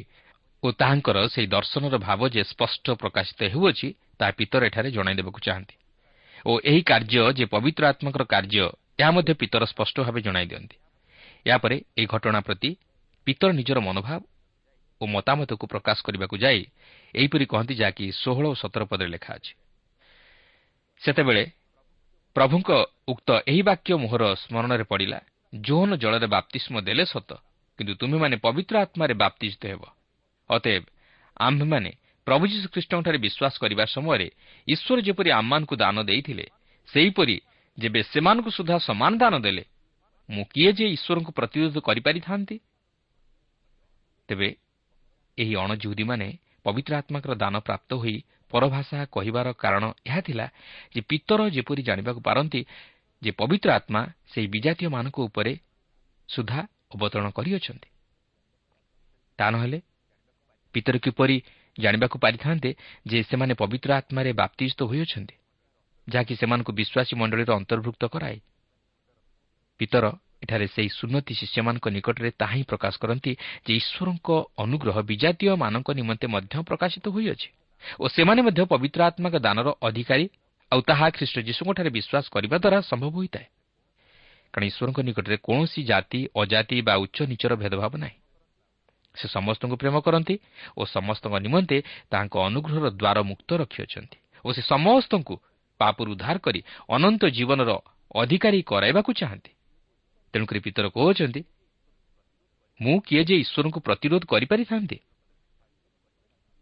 ଓ ତାହାଙ୍କର ସେହି ଦର୍ଶନର ଭାବ ଯେ ସ୍ପଷ୍ଟ ପ୍ରକାଶିତ ହେଉଅଛି ତାହା ପିତର ଏଠାରେ ଜଣାଇ ଦେବାକୁ ଚାହାନ୍ତି। ଓ ଏହି କାର୍ଯ୍ୟ ଯେ ପବିତ୍ର ଆତ୍ମାଙ୍କର କାର୍ଯ୍ୟ ଏହା ମଧ୍ୟ ପିତର ସ୍ପଷ୍ଟ ଭାବେ ଜଣାଇ ଦିଅନ୍ତି। ଏହାପରେ ଏହି ଘଟଣା ପ୍ରତି ପିତର ନିଜର ମନୋଭାବ ଓ ମତାମତକୁ ପ୍ରକାଶ କରିବାକୁ ଯାଇ ଏହିପରି କହନ୍ତି ଯାହାକି ଷୋହଳ ଓ ସତର ପଦରେ ଲେଖା ଅଛି। ସେତେବେଳେ ପ୍ରଭୁଙ୍କ ଉକ୍ତ ଏହି ବାକ୍ୟ ମୋହର ସ୍ମରଣରେ ପଡ଼ିଲା ଜୋହନ ଜଳରେ ବାପ୍ତିଷ୍ମ ଦେଲେ ସତ କିନ୍ତୁ ତୁମେମାନେ ପବିତ୍ର ଆତ୍ମାରେ ବାପ୍ତିଜିତ ହେବ। ଅତଏବ ଆମ୍ଭେମାନେ ପ୍ରଭୁ ଯୀଶୁଖ୍ରୀଷ୍ଟଙ୍କଠାରେ ବିଶ୍ୱାସ କରିବା ସମୟରେ ଈଶ୍ୱର ଯେପରି ଆମମାନଙ୍କୁ ଦାନ ଦେଇଥିଲେ ସେହିପରି ଯେବେ ସେମାନଙ୍କୁ ସୁଦ୍ଧା ସମାନ ଦାନ ଦେଲେ ମୁଁ କିଏ ଯେ ଈଶ୍ୱରଙ୍କୁ ପ୍ରତିରୋଧ କରିପାରିଥାନ୍ତି? ତେବେ ଏହି ଅଣଜୁହୁଦୀମାନେ ପବିତ୍ର ଆତ୍ମାଙ୍କର ଦାନ ପ୍ରାପ୍ତ ହୋଇ ପରଭାଷା କହିବାର କାରଣ ଏହା ଥିଲା ଯେ ପିତର ଯେପରି ଜାଣିବାକୁ ପାରନ୍ତି ଯେ ପବିତ୍ର ଆତ୍ମା ସେହି ବିଜାତୀୟମାନଙ୍କ ଉପରେ ସୁଦ୍ଧା ଅବତରଣ କରିଅଛନ୍ତି। ତା ନହେଲେ ପିତର କିପରି ଜାଣିବାକୁ ପାରିଥାନ୍ତେ ଯେ ସେମାନେ ପବିତ୍ର ଆତ୍ମାରେ ବାପ୍ତିଜିତ ହୋଇଅଛନ୍ତି? ଯାହାକି ସେମାନଙ୍କୁ ବିଶ୍ୱାସୀ ମଣ୍ଡଳୀର ଅନ୍ତର୍ଭୁକ୍ତ କରାଏ। ପିତର ଏଠାରେ ସେହି ସୁନ୍ନତି ଶିଷ୍ୟମାନଙ୍କ ନିକଟରେ ତାହା ହିଁ ପ୍ରକାଶ କରନ୍ତି ଯେ ଈଶ୍ୱରଙ୍କ ଅନୁଗ୍ରହ ବିଜାତୀୟମାନଙ୍କ ନିମନ୍ତେ ମଧ୍ୟ ପ୍ରକାଶିତ ହୋଇଅଛି ଓ ସେମାନେ ମଧ୍ୟ ପବିତ୍ର ଆତ୍ମାଙ୍କ ଦାନର ଅଧିକାରୀ ଆଉ ତାହା ଖ୍ରୀଷ୍ଟ ଯୀଶୁଙ୍କଠାରେ ବିଶ୍ୱାସ କରିବା ଦ୍ୱାରା ସମ୍ଭବ ହୋଇଥାଏ। କାରଣ ଈଶ୍ୱରଙ୍କ ନିକଟରେ କୌଣସି ଜାତି ଅଜାତି ବା ଉଚ୍ଚ ନିଚର ଭେଦଭାବ ନାହିଁ। ସେ ସମସ୍ତଙ୍କୁ ପ୍ରେମ କରନ୍ତି ଓ ସମସ୍ତଙ୍କ ନିମନ୍ତେ ତାଙ୍କ ଅନୁଗ୍ରହର ଦ୍ୱାର ମୁକ୍ତ ରଖିଅଛନ୍ତି ଓ ସେ ସମସ୍ତଙ୍କୁ ପାପରୁ ଉଦ୍ଧାର କରି ଅନନ୍ତ ଜୀବନର ଅଧିକାରୀ କରାଇବାକୁ ଚାହାନ୍ତି। ତେଣୁକରି ପିତର କହୁଛନ୍ତି ମୁଁ କିଏ ଯେ ଈଶ୍ୱରଙ୍କୁ ପ୍ରତିରୋଧ କରିପାରିଥାନ୍ତି?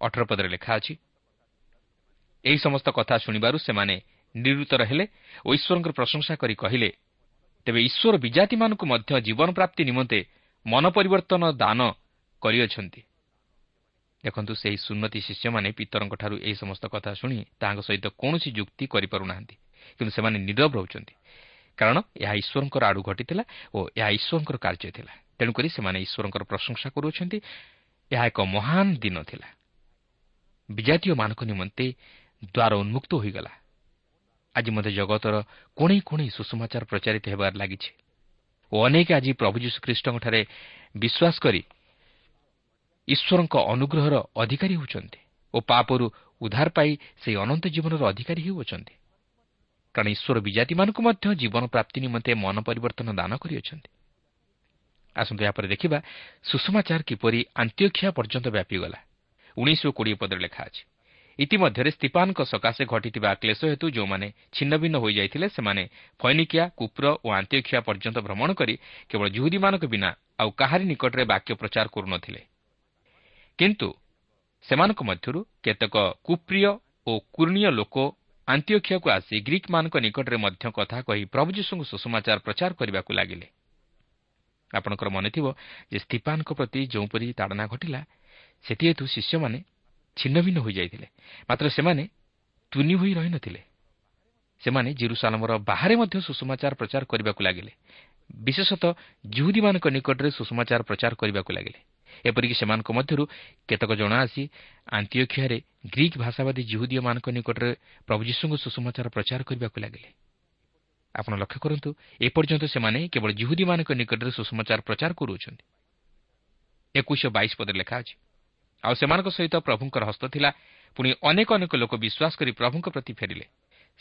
ଅଠର ପଦରେ ଲେଖା ଅଛି ଏହି ସମସ୍ତ କଥା ଶୁଣିବାରୁ ସେମାନେ ନିରୁତ୍ତର ହେଲେ ଓ ଈଶ୍ୱରଙ୍କର ପ୍ରଶଂସା କରି କହିଲେ ତେବେ ଈଶ୍ୱର ବିଜାତିମାନଙ୍କୁ ମଧ୍ୟ ଜୀବନ ପ୍ରାପ୍ତି ନିମନ୍ତେ ମନ ପରିବର୍ତ୍ତନ ଦାନ କରିଅଛନ୍ତି। ଦେଖନ୍ତୁ ସେହି ସୁନ୍ନତି ଶିଷ୍ୟମାନେ ପିତରଙ୍କଠାରୁ ଏହି ସମସ୍ତ କଥା ଶୁଣି ତାହାଙ୍କ ସହିତ କୌଣସି ଯୁକ୍ତି କରିପାରୁନାହାନ୍ତି କିନ୍ତୁ ସେମାନେ ନିରବ ରହୁଛନ୍ତି କାରଣ ଏହା ଈଶ୍ୱରଙ୍କର ଆଡ଼ୁ ଘଟିଥିଲା ଓ ଏହା ଈଶ୍ୱରଙ୍କର କାର୍ଯ୍ୟ ଥିଲା। ତେଣୁକରି ସେମାନେ ଈଶ୍ୱରଙ୍କର ପ୍ରଶଂସା କରୁଅଛନ୍ତି। ଏହା ଏକ ମହାନ ଦିନ ଥିଲା। ବିଜାତୀୟମାନଙ୍କ ନିମନ୍ତେ ଦ୍ୱାର ଉନ୍ମୁକ୍ତ ହୋଇଗଲା। ଆଜି ମଧ୍ୟ ଜଗତର କୋଣେଇ କୋଣେଇ ସୁସମାଚାର ପ୍ରଚାରିତ ହେବାରେ ଲାଗିଛି ଓ ଅନେକ ଆଜି ପ୍ରଭୁ ଯୀଶୁଖ୍ରୀଷ୍ଟଙ୍କଠାରେ ବିଶ୍ୱାସ କରି ଈଶ୍ୱରଙ୍କ ଅନୁଗ୍ରହର ଅଧିକାରୀ ହେଉଛନ୍ତି ଓ ପାପରୁ ଉଦ୍ଧାର ପାଇ ସେହି ଅନନ୍ତ ଜୀବନର ଅଧିକାରୀ ହେଉଅଛନ୍ତି। କାରଣ ଈଶ୍ୱର ବିଜାତିମାନଙ୍କୁ ମଧ୍ୟ ଜୀବନ ପ୍ରାପ୍ତି ନିମନ୍ତେ ମନ ପରିବର୍ତ୍ତନ ଦାନ କରିଅଛନ୍ତି। ଆସନ୍ତୁ ଏହାପରେ ଦେଖିବା ସୁଷମାଚାର କିପରି ଆନ୍ତ୍ୟକ୍ଷା ପର୍ଯ୍ୟନ୍ତ ବ୍ୟାପିଗଲା। ଉଣେଇଶ କୋଡ଼ିଏ ପଦରେ ଲେଖା ଅଛି ଇତିମଧ୍ୟରେ ସ୍ତିପାନଙ୍କ ସକାଶେ ଘଟିଥିବା କ୍ଲେଶ ହେତୁ ଯେଉଁମାନେ ଛିନ୍ନଭିନ୍ନ ହୋଇଯାଇଥିଲେ ସେମାନେ ଫୈନିକିଆ କୁପ୍ର ଓ ଆନ୍ତ୍ୟକ୍ଷା ପର୍ଯ୍ୟନ୍ତ ଭ୍ରମଣ କରି କେବଳ ଜୁହୁଦୀମାନଙ୍କ ବିନା ଆଉ କାହାରି ନିକଟରେ ବାକ୍ୟ ପ୍ରଚାର କରୁନଥିଲେ। କିନ୍ତୁ ସେମାନଙ୍କ ମଧ୍ୟରୁ କେତେକ କୁପ୍ରିୟ ଓ କୁର୍ଣ୍ଣୀୟ ଲୋକ ଆନ୍ତିଓଖିଆକୁ ଆସି ଗ୍ରୀକ୍ମାନଙ୍କ ନିକଟରେ ମଧ୍ୟ କଥା କହି ପ୍ରଭୁ ଯୀଶୁଙ୍କୁ ସୁଷମାଚାର ପ୍ରଚାର କରିବାକୁ ଲାଗିଲେ। ଆପଣଙ୍କର ମନେଥିବ ଯେ ସ୍ତିପାନଙ୍କ ପ୍ରତି ଯେଉଁପରି ତାଡ଼ନା ଘଟିଲା ସେଥିହେତୁ ଶିଷ୍ୟମାନେ ଛିନ୍ନଭିନ୍ନ ହୋଇଯାଇଥିଲେ ମାତ୍ର ସେମାନେ ତୁନି ହୋଇ ରହିନଥିଲେ। ସେମାନେ ଜିରୁସାଲମର ବାହାରେ ମଧ୍ୟ ସୁଷମାଚାର ପ୍ରଚାର କରିବାକୁ ଲାଗିଲେ। ବିଶେଷତଃ ଜୁହୁଦୀମାନଙ୍କ ନିକଟରେ ସୁଷମାଚାର ପ୍ରଚାର କରିବାକୁ ଲାଗିଲେ। ଏପରିକି ସେମାନଙ୍କ ମଧ୍ୟରୁ କେତେକ ଜଣ ଆସି ଆନ୍ତିଓଖିଆରେ ଗ୍ରୀକ୍ ଭାଷାବାଦୀ ଜୁହୁଦୀୟମାନଙ୍କ ନିକଟରେ ପ୍ରଭୁ ଯୀଶୁଙ୍କୁ ସୁଷମାଚାର ପ୍ରଚାର କରିବାକୁ ଲାଗିଲେ। ଆପଣ ଲକ୍ଷ୍ୟ କରନ୍ତୁ ଏପର୍ଯ୍ୟନ୍ତ ସେମାନେ କେବଳ ଜୁହୁଦୀମାନଙ୍କ ନିକଟରେ ସୁଷମାଚାର ପ୍ରଚାର କରୁଅଛନ୍ତି। ଏକୋଇଶ ବାଇଶ ପଦରେ ଲେଖା ଅଛି ଆଉ ସେମାନଙ୍କ ସହିତ ପ୍ରଭୁଙ୍କର ହସ୍ତ ଥିଲା ପୁଣି ଅନେକ ଅନେକ ଲୋକ ବିଶ୍ୱାସ କରି ପ୍ରଭୁଙ୍କ ପ୍ରତି ଫେରିଲେ।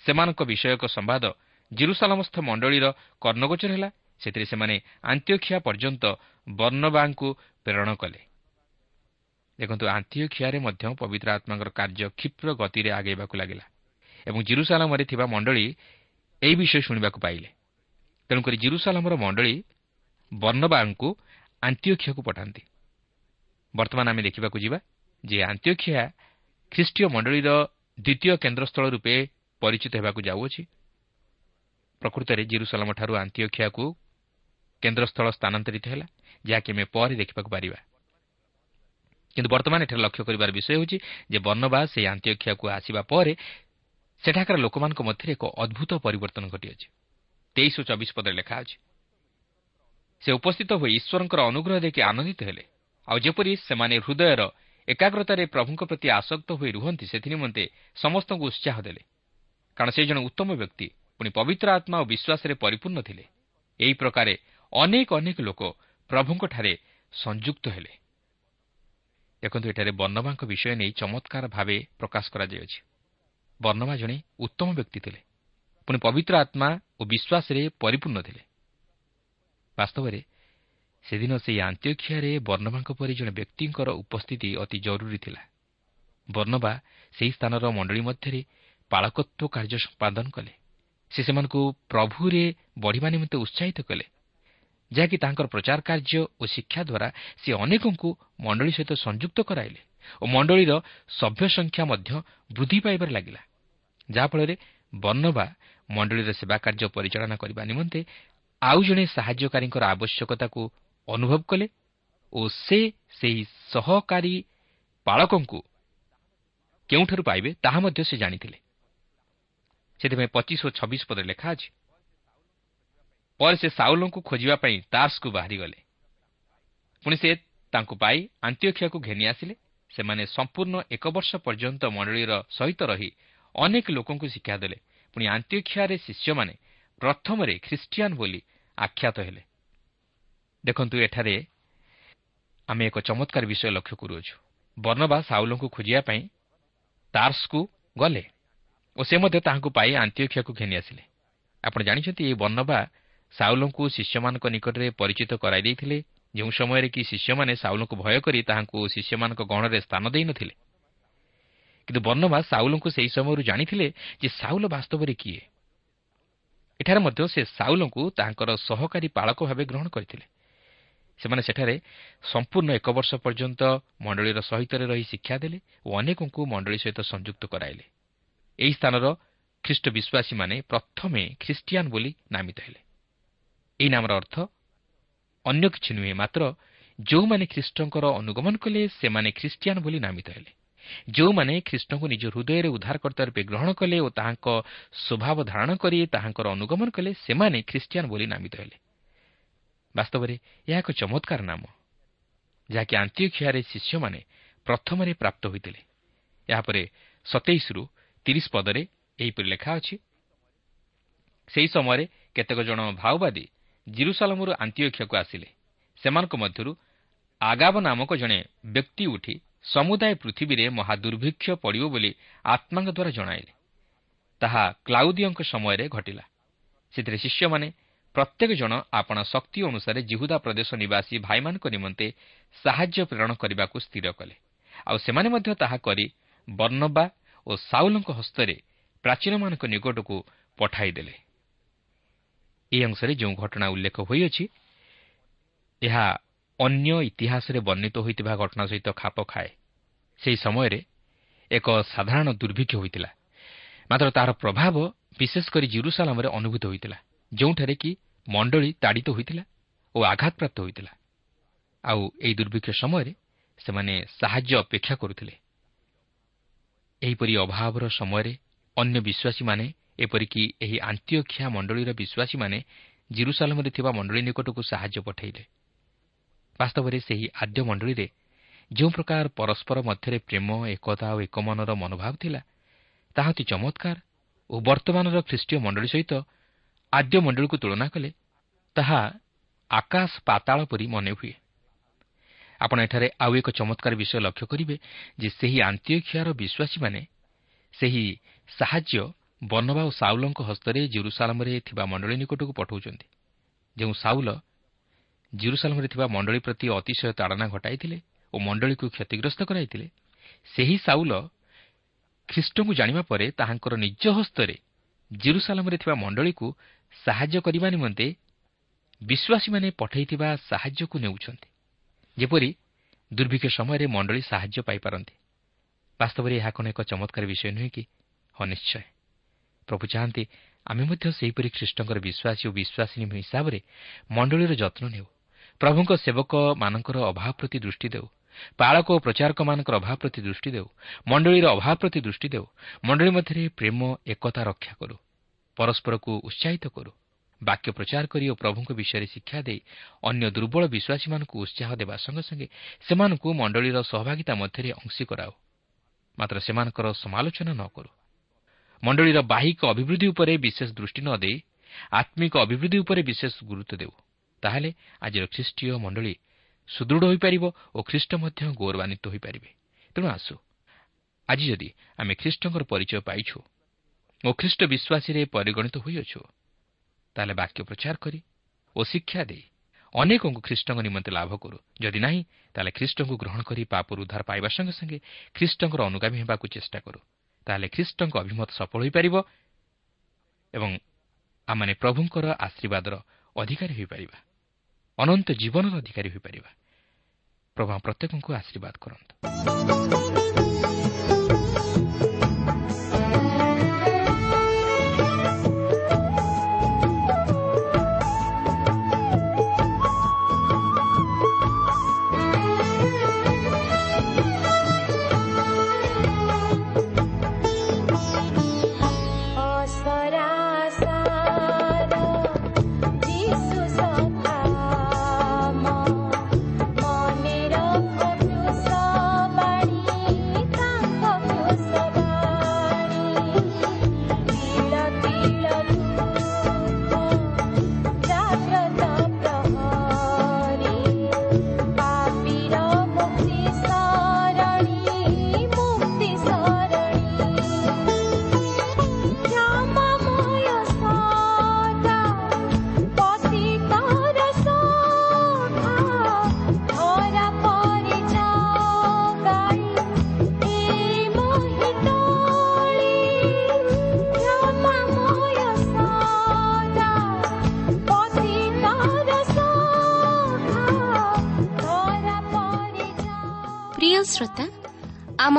ସେମାନଙ୍କ ବିଷୟକ ସମ୍ବାଦ ଜିରୁସାଲମସ୍ଥ ମଣ୍ଡଳୀର କର୍ଣ୍ଣଗୋଚର ହେଲା ସେଥିରେ ସେମାନେ ଆନ୍ତ୍ୟଖିଆ ପର୍ଯ୍ୟନ୍ତ ବର୍ଣ୍ଣବାଙ୍କୁ ପ୍ରେରଣ କଲେ। ଦେଖନ୍ତୁ ଆନ୍ତିଓଖିଆରେ ମଧ୍ୟ ପବିତ୍ର ଆତ୍ମାଙ୍କର କାର୍ଯ୍ୟ କ୍ଷିପ୍ର ଗତିରେ ଆଗେଇବାକୁ ଲାଗିଲା ଏବଂ ଜିରୁସାଲାମରେ ଥିବା ମଣ୍ଡଳୀ ଏହି ବିଷୟ ଶୁଣିବାକୁ ପାଇଲେ। ତେଣୁକରି ଜିରୁସାଲାମର ମଣ୍ଡଳୀ ବର୍ଣ୍ଣବାଙ୍କୁ ଆନ୍ତ୍ୟକ୍ଷକୁ ପଠାନ୍ତି। ବର୍ତ୍ତମାନ ଆମେ ଦେଖିବାକୁ ଯିବା ଯେ ଆନ୍ତ୍ୟକ୍ଷା ଖ୍ରୀଷ୍ଟୀୟ ମଣ୍ଡଳୀର ଦ୍ୱିତୀୟ କେନ୍ଦ୍ରସ୍ଥଳ ରୂପେ ପରିଚିତ ହେବାକୁ ଯାଉଅଛି। ପ୍ରକୃତରେ ଜିରୁସାଲାମଠାରୁ ଆନ୍ତ୍ୟକ୍ଷାକୁ କେନ୍ଦ୍ରସ୍ଥଳ ସ୍ଥାନାନ୍ତରିତ ହେଲା। ଯାହାକି ଆମେ ପରେ ଦେଖିବାକୁ ପାରିବା। କିନ୍ତୁ ବର୍ତ୍ତମାନ ଏଠାରେ ଲକ୍ଷ୍ୟ କରିବାର ବିଷୟ ହେଉଛି ଯେ ବର୍ଣ୍ଣବାସ ସେହି ଆନ୍ତ୍ୟକ୍ଷାକୁ ଆସିବା ପରେ ସେଠାକାର ଲୋକମାନଙ୍କ ମଧ୍ୟରେ ଏକ ଅଦ୍ଭୁତ ପରିବର୍ତ୍ତନ ଘଟିଅଛି। ତେଇଶ ଓ ଚବିଶ ପଦରେ ଲେଖା ଅଛି ସେ ଉପସ୍ଥିତ ହୋଇ ଈଶ୍ୱରଙ୍କର ଅନୁଗ୍ରହ ଦେଖି ଆନନ୍ଦିତ ହେଲେ। ଆଉ ଯେପରି ସେମାନେ ହୃଦୟର ଏକାଗ୍ରତାରେ ପ୍ରଭୁଙ୍କ ପ୍ରତି ଆସକ୍ତ ହୋଇ ରୁହନ୍ତି ସେଥିନିମନ୍ତେ ସମସ୍ତଙ୍କୁ ଉତ୍ସାହ ଦେଲେ। କାରଣ ସେ ଜଣେ ଉତ୍ତମ ବ୍ୟକ୍ତି ପୁଣି ପବିତ୍ର ଆତ୍ମା ଓ ବିଶ୍ୱାସରେ ପରିପୂର୍ଣ୍ଣ ଥିଲେ। ଏହି ପ୍ରକାରେ ଅନେକ ଅନେକ ଲୋକ ପ୍ରଭୁଙ୍କଠାରେ ସଂଯୁକ୍ତ ହେଲେ। ଦେଖନ୍ତୁ ଏଠାରେ ବର୍ଣ୍ଣବାଙ୍କ ବିଷୟ ନେଇ ଚମତ୍କାର ଭାବେ ପ୍ରକାଶ କରାଯାଇଅଛି ବର୍ଣ୍ଣମା ଜଣେ ଉତ୍ତମ ବ୍ୟକ୍ତି ଥିଲେ। ପୁଣି ପବିତ୍ର ଆତ୍ମା ଓ ବିଶ୍ୱାସରେ ପରିପୂର୍ଣ୍ଣ ଥିଲେ। ବାସ୍ତବରେ ସେଦିନ ସେହି ଆନ୍ତ୍ୟକ୍ଷିଆରେ ବର୍ଣ୍ଣବାଙ୍କ ପରି ଜଣେ ବ୍ୟକ୍ତିଙ୍କର ଉପସ୍ଥିତି ଅତି ଜରୁରୀ ଥିଲା। ବର୍ଣ୍ଣବା ସେହି ସ୍ଥାନର ମଣ୍ଡଳୀ ମଧ୍ୟରେ ପାଳକତ୍ୱ କାର୍ଯ୍ୟ ସମ୍ପାଦନ କଲେ। ସେ ସେମାନଙ୍କୁ ପ୍ରଭୁରେ ବଢ଼ିବା ନିମନ୍ତେ ଉତ୍ସାହିତ କଲେ। ଯାହାକି ତାଙ୍କର ପ୍ରଚାର କାର୍ଯ୍ୟ ଓ ଶିକ୍ଷା ଦ୍ୱାରା ସେ ଅନେକଙ୍କୁ ମଣ୍ଡଳୀ ସହିତ ସଂଯୁକ୍ତ କରାଇଲେ ଓ ମଣ୍ଡଳୀର ସଭ୍ୟ ସଂଖ୍ୟା ମଧ୍ୟ ବୃଦ୍ଧି ପାଇବାରେ ଲାଗିଲା ଯାହାଫଳରେ ବର୍ଣ୍ଣବା ମଣ୍ଡଳୀର ସେବା କାର୍ଯ୍ୟ ପରିଚାଳନା କରିବା ନିମନ୍ତେ ଆଉ ଜଣେ ସାହାଯ୍ୟକାରୀଙ୍କର ଆବଶ୍ୟକତାକୁ ଅନୁଭବ କଲେ ଓ ସେ ସେହି ସହକାରୀ ପାଳକଙ୍କୁ କେଉଁଠାରୁ ପାଇବେ ତାହା ମଧ୍ୟ ସେ ଜାଣିଥିଲେ। ସେଥିପାଇଁ ପଚିଶ ଓ ଛବିଶ ପଦରେ ଲେଖା ଅଛି ପରେ ସେ ସାଉଲଙ୍କୁ ଖୋଜିବା ପାଇଁ ତାର୍ସକୁ ବାହାରିଗଲେ। ପୁଣି ସେ ତାଙ୍କୁ ପାଇ ଆନ୍ତ୍ୟକ୍ଷାକୁ ଘେନି ଆସିଲେ। ସେମାନେ ସମ୍ପୂର୍ଣ୍ଣ ଏକ ବର୍ଷ ପର୍ଯ୍ୟନ୍ତ ମଣ୍ଡଳୀର ସହିତ ରହି ଅନେକ ଲୋକଙ୍କୁ ଶିକ୍ଷା ଦେଲେ। ପୁଣି ଆନ୍ତ୍ୟକ୍ଷାରେ ଶିଷ୍ୟମାନେ ପ୍ରଥମରେ ଖ୍ରୀଷ୍ଟିଆନ ବୋଲି ଆଖ୍ୟାତ ହେଲେ। ଦେଖନ୍ତୁ ଏଠାରେ ଆମେ ଏକ ଚମତ୍କାର ବିଷୟ ଲକ୍ଷ୍ୟ କରୁଅଛୁ। ବର୍ଣ୍ଣବା ସାଉଲଙ୍କୁ ଖୋଜିବା ପାଇଁ ତାର୍ସକୁ ଗଲେ ଓ ସେ ମଧ୍ୟ ତାହାଙ୍କୁ ପାଇ ଆନ୍ତ୍ୟକ୍ଷାକୁ ଘେନି ଆସିଲେ। ଆପଣ ଜାଣିଛନ୍ତି ଏହି ବର୍ଣ୍ଣବା ସାଉଲଙ୍କୁ ଶିଷ୍ୟମାନଙ୍କ ନିକଟରେ ପରିଚିତ କରାଇ ଦେଇଥିଲେ। ଯେଉଁ ସମୟରେ କି ଶିଷ୍ୟମାନେ ସାଉଲଙ୍କୁ ଭୟ କରି ତାହାଙ୍କୁ ଶିଷ୍ୟମାନଙ୍କ ଗଣରେ ସ୍ଥାନ ଦେଇନଥିଲେ କିନ୍ତୁ ବର୍ଣ୍ଣବା ସାଉଲଙ୍କୁ ସେହି ସମୟରୁ ଜାଣିଥିଲେ ଯେ ସାଉଲ ବାସ୍ତବରେ କିଏ। ଏଠାରେ ମଧ୍ୟ ସେ ସାଉଲଙ୍କୁ ତାଙ୍କର ସହକାରୀ ପାଳକ ଭାବେ ଗ୍ରହଣ କରିଥିଲେ। ସେମାନେ ସେଠାରେ ସମ୍ପୂର୍ଣ୍ଣ ଏକ ବର୍ଷ ପର୍ଯ୍ୟନ୍ତ ମଣ୍ଡଳୀର ସହିତରେ ରହି ଶିକ୍ଷା ଦେଲେ ଓ ଅନେକଙ୍କୁ ମଣ୍ଡଳୀ ସହିତ ସଂଯୁକ୍ତ କରାଇଲେ। ଏହି ସ୍ଥାନର ଖ୍ରୀଷ୍ଟ ବିଶ୍ୱାସୀମାନେ ପ୍ରଥମେ ଖ୍ରୀଷ୍ଟିଆନ ବୋଲି ନାମିତ ହେଲେ। ଏହି ନାମର ଅର୍ଥ ଅନ୍ୟ କିଛି ନୁହେଁ ମାତ୍ର ଯେଉଁମାନେ ଖ୍ରୀଷ୍ଟଙ୍କର ଅନୁଗମନ କଲେ ସେମାନେ ଖ୍ରୀଷ୍ଟିଆନ ବୋଲି ନାମିତ ହେଲେ। ଯେଉଁମାନେ ଖ୍ରୀଷ୍ଟଙ୍କୁ ନିଜ ହୃଦୟରେ ଉଦ୍ଧାରକର୍ତ୍ତା ରୂପେ ଗ୍ରହଣ କଲେ ଓ ତାହାଙ୍କ ସ୍ୱଭାବ ଧାରଣ କରି ତାହାଙ୍କର ଅନୁଗମନ କଲେ ସେମାନେ ଖ୍ରୀଷ୍ଟିଆନ ବୋଲି ନାମିତ ହେଲେ। ବାସ୍ତବରେ ଏହା ଏକ ଚମତ୍କାର ନାମ ଯାହାକି ଆନ୍ତ୍ୟକ୍ଷିଆରେ ଶିଷ୍ୟମାନେ ପ୍ରଥମରେ ପ୍ରାପ୍ତ ହୋଇଥିଲେ। ଏହାପରେ ସତେଇଶରୁ ତିରିଶ ପଦରେ ଏହିପରି ଲେଖା ଅଛି ସେହି ସମୟରେ କେତେକ ଜଣ ଭାଓବାଦୀ ଜିରୁସାଲମରୁ ଆନ୍ତିଅକ୍ଷକୁ ଆସିଲେ। ସେମାନଙ୍କ ମଧ୍ୟରୁ ଆଗାବ ନାମକ ଜଣେ ବ୍ୟକ୍ତି ଉଠି ସମୁଦାୟ ପୃଥିବୀରେ ମହାଦୁର୍ଭିକ୍ଷ ପଡ଼ିବ ବୋଲି ଆତ୍ମାଙ୍କ ଦ୍ୱାରା ଜଣାଇଲେ। ତାହା କ୍ଲାଉଦିଓଙ୍କ ସମୟରେ ଘଟିଲା। ସେଥିରେ ଶିଷ୍ୟମାନେ ପ୍ରତ୍ୟେକ ଜଣ ଆପଣା ଶକ୍ତି ଅନୁସାରେ ଜିହୁଦା ପ୍ରଦେଶ ନିବାସୀ ଭାଇମାନଙ୍କ ନିମନ୍ତେ ସାହାଯ୍ୟ ପ୍ରେରଣ କରିବାକୁ ସ୍ଥିର କଲେ। ଆଉ ସେମାନେ ମଧ୍ୟ ତାହା କରି ବର୍ଣ୍ଣବା ଓ ସାଉଲଙ୍କ ହସ୍ତରେ ପ୍ରାଚୀନମାନଙ୍କ ନିକଟକୁ ପଠାଇଦେଲେ। ଏହି ଅଂଶରେ ଯେଉଁ ଘଟଣା ଉଲ୍ଲେଖ ହୋଇଅଛି ଏହା ଅନ୍ୟ ଇତିହାସରେ ବର୍ଣ୍ଣିତ ହୋଇଥିବା ଘଟଣା ସହିତ ଖାପ ଖାଏ। ସେହି ସମୟରେ ଏକ ସାଧାରଣ ଦୁର୍ଭିକ୍ଷ ହୋଇଥିଲା। ମାତ୍ର ତାହାର ପ୍ରଭାବ ବିଶେଷ କରି ଜିରୁସାଲାମରେ ଅନୁଭୂତ ହୋଇଥିଲା ଯେଉଁଠାରେ କି ମଣ୍ଡଳୀ ତାଡ଼ିତ ହୋଇଥିଲା ଓ ଆଘାତପ୍ରାପ୍ତ ହୋଇଥିଲା। ଆଉ ଏହି ଦୁର୍ଭିକ୍ଷ ସମୟରେ ସେମାନେ ସାହାଯ୍ୟ ଅପେକ୍ଷା କରୁଥିଲେ। ଏହିପରି ଅଭାବର ସମୟରେ ଅନ୍ୟ ବିଶ୍ୱାସୀମାନେ ଏପରିକି ଏହି ଆନ୍ତ୍ୟଖିଆ ମଣ୍ଡଳୀର ବିଶ୍ୱାସୀମାନେ ଜିରୁସାଲମରେ ଥିବା ମଣ୍ଡଳୀ ନିକଟକୁ ସାହାଯ୍ୟ ପଠାଇଲେ। ବାସ୍ତବରେ ସେହି ଆଦ୍ୟ ମଣ୍ଡଳୀରେ ଯେଉଁ ପ୍ରକାର ପରସ୍ପର ମଧ୍ୟରେ ପ୍ରେମ ଏକତା ଓ ଏକମନର ମନୋଭାବ ଥିଲା ତାହା ଅତି ଚମତ୍କାର ଓ ବର୍ତ୍ତମାନର ଖ୍ରୀଷ୍ଟୀୟ ମଣ୍ଡଳୀ ସହିତ ଆଦ୍ୟ ମଣ୍ଡଳୀକୁ ତୁଳନା କଲେ ତାହା ଆକାଶ ପାତାଳ ପରି ମନେ ହୁଏ। ଆପଣ ଏଠାରେ ଆଉ ଏକ ଚମତ୍କାର ବିଷୟ ଲକ୍ଷ୍ୟ କରିବେ ଯେ ସେହି ଆନ୍ତିକ୍ଷିଆର ବିଶ୍ୱାସୀମାନେ ସେହି ସାହାଯ୍ୟ ବର୍ଣ୍ଣବା ଓ ସାଉଲଙ୍କ ହସ୍ତରେ ଜିରୁସାଲାମରେ ଥିବା ମଣ୍ଡଳୀ ନିକଟକୁ ପଠାଉଛନ୍ତି। ଯେଉଁ ସାଉଲ ଜିରୁସାଲାମରେ ଥିବା ମଣ୍ଡଳୀ ପ୍ରତି ଅତିଶୟ ତାଡ଼ନା ଘଟାଇଥିଲେ ଓ ମଣ୍ଡଳୀକୁ କ୍ଷତିଗ୍ରସ୍ତ କରାଇଥିଲେ ସେହି ସାଉଲ ଖ୍ରୀଷ୍ଟଙ୍କୁ ଜାଣିବା ପରେ ତାହାଙ୍କର ନିଜ ହସ୍ତରେ ଜିରୁସାଲାମରେ ଥିବା ମଣ୍ଡଳୀକୁ ସାହାଯ୍ୟ କରିବା ନିମନ୍ତେ ବିଶ୍ୱାସୀମାନେ ପଠାଇଥିବା ସାହାଯ୍ୟକୁ ନେଉଛନ୍ତି। ଯେପରି ଦୁର୍ଭିକ୍ଷ ସମୟରେ ମଣ୍ଡଳୀ ସାହାଯ୍ୟ ପାଇପାରନ୍ତି। ବାସ୍ତବରେ ଏହା କ'ଣ ଏକ ଚମତ୍କାର ବିଷୟ ନୁହେଁ କି? ହଁ ନିଶ୍ଚୟ। ପ୍ରଭୁ ଚାହାନ୍ତି ଆମେ ମଧ୍ୟ ସେହିପରି ଖ୍ରୀଷ୍ଟଙ୍କର ବିଶ୍ୱାସୀ ଓ ବିଶ୍ୱାସିନୀ ହିସାବରେ ମଣ୍ଡଳୀର ଯତ୍ନ ନେଉ। ପ୍ରଭୁଙ୍କ ସେବକମାନଙ୍କର ଅଭାବ ପ୍ରତି ଦୃଷ୍ଟି ଦେଉ। ପାଳକ ଓ ପ୍ରଚାରକମାନଙ୍କର ଅଭାବ ପ୍ରତି ଦୃଷ୍ଟି ଦେଉ। ମଣ୍ଡଳୀର ଅଭାବ ପ୍ରତି ଦୃଷ୍ଟି ଦେଉ। ମଣ୍ଡଳୀ ମଧ୍ୟରେ ପ୍ରେମ ଏକତା ରକ୍ଷା କରୁ। ପରସ୍ପରକୁ ଉତ୍ସାହିତ କରୁ। ବାକ୍ୟ ପ୍ରଚାର କରି ଓ ପ୍ରଭୁଙ୍କ ବିଷୟରେ ଶିକ୍ଷା ଦେଇ ଅନ୍ୟ ଦୁର୍ବଳ ବିଶ୍ୱାସୀମାନଙ୍କୁ ଉତ୍ସାହ ଦେବା ସଙ୍ଗେ ସଙ୍ଗେ ସେମାନଙ୍କୁ ମଣ୍ଡଳୀର ସହଭାଗିତା ମଧ୍ୟରେ ଅଂଶୀ କରାଉ। ମାତ୍ର ସେମାନଙ୍କର ସମାଲୋଚନା ନ କରୁ। ମଣ୍ଡଳୀର ବାହିକ ଅଭିବୃଦ୍ଧି ଉପରେ ବିଶେଷ ଦୃଷ୍ଟି ନ ଦେଇ ଆତ୍ମିକ ଅଭିବୃଦ୍ଧି ଉପରେ ବିଶେଷ ଗୁରୁତ୍ୱ ଦେଉ। ତାହେଲେ ଆଜିର ଖ୍ରୀଷ୍ଟୀୟ ମଣ୍ଡଳୀ ସୁଦୃଢ଼ ହୋଇପାରିବ ଓ ଖ୍ରୀଷ୍ଟ ମଧ୍ୟ ଗୌରବାନ୍ୱିତ ହୋଇପାରିବେ। ତେଣୁ ଆସୁ ଆଜି ଯଦି ଆମେ ଖ୍ରୀଷ୍ଟଙ୍କର ପରିଚୟ ପାଇଛୁ ଓ ଖ୍ରୀଷ୍ଟ ବିଶ୍ୱାସୀରେ ପରିଗଣିତ ହୋଇଅଛୁ ତାହେଲେ ବାକ୍ୟ ପ୍ରଚାର କରି ଓ ଶିକ୍ଷା ଦେଇ ଅନେକଙ୍କୁ ଖ୍ରୀଷ୍ଟଙ୍କ ନିମନ୍ତେ ଲାଭ କରୁ। ଯଦି ନାହିଁ ତାହେଲେ ଖ୍ରୀଷ୍ଟଙ୍କୁ ଗ୍ରହଣ କରି ପାପରୁ ଉଦ୍ଧାର ପାଇବା ସଙ୍ଗେ ସଙ୍ଗେ ଖ୍ରୀଷ୍ଟଙ୍କର ଅନୁଗାମୀ ହେବାକୁ ଚେଷ୍ଟା କରୁ। ତାହେଲେ ଖ୍ରୀଷ୍ଟଙ୍କ ଅଭିମତ ସଫଳ ହୋଇପାରିବ ଏବଂ ଆମମାନେ ପ୍ରଭୁଙ୍କର ଆଶୀର୍ବାଦର ଅଧିକାରୀ ହୋଇପାରିବା। ଅନନ୍ତ ଜୀବନର ଅଧିକାରୀ ହୋଇପାରିବା। ପ୍ରଭୁ ପ୍ରତ୍ୟେକଙ୍କୁ ଆଶୀର୍ବାଦ କରନ୍ତୁ।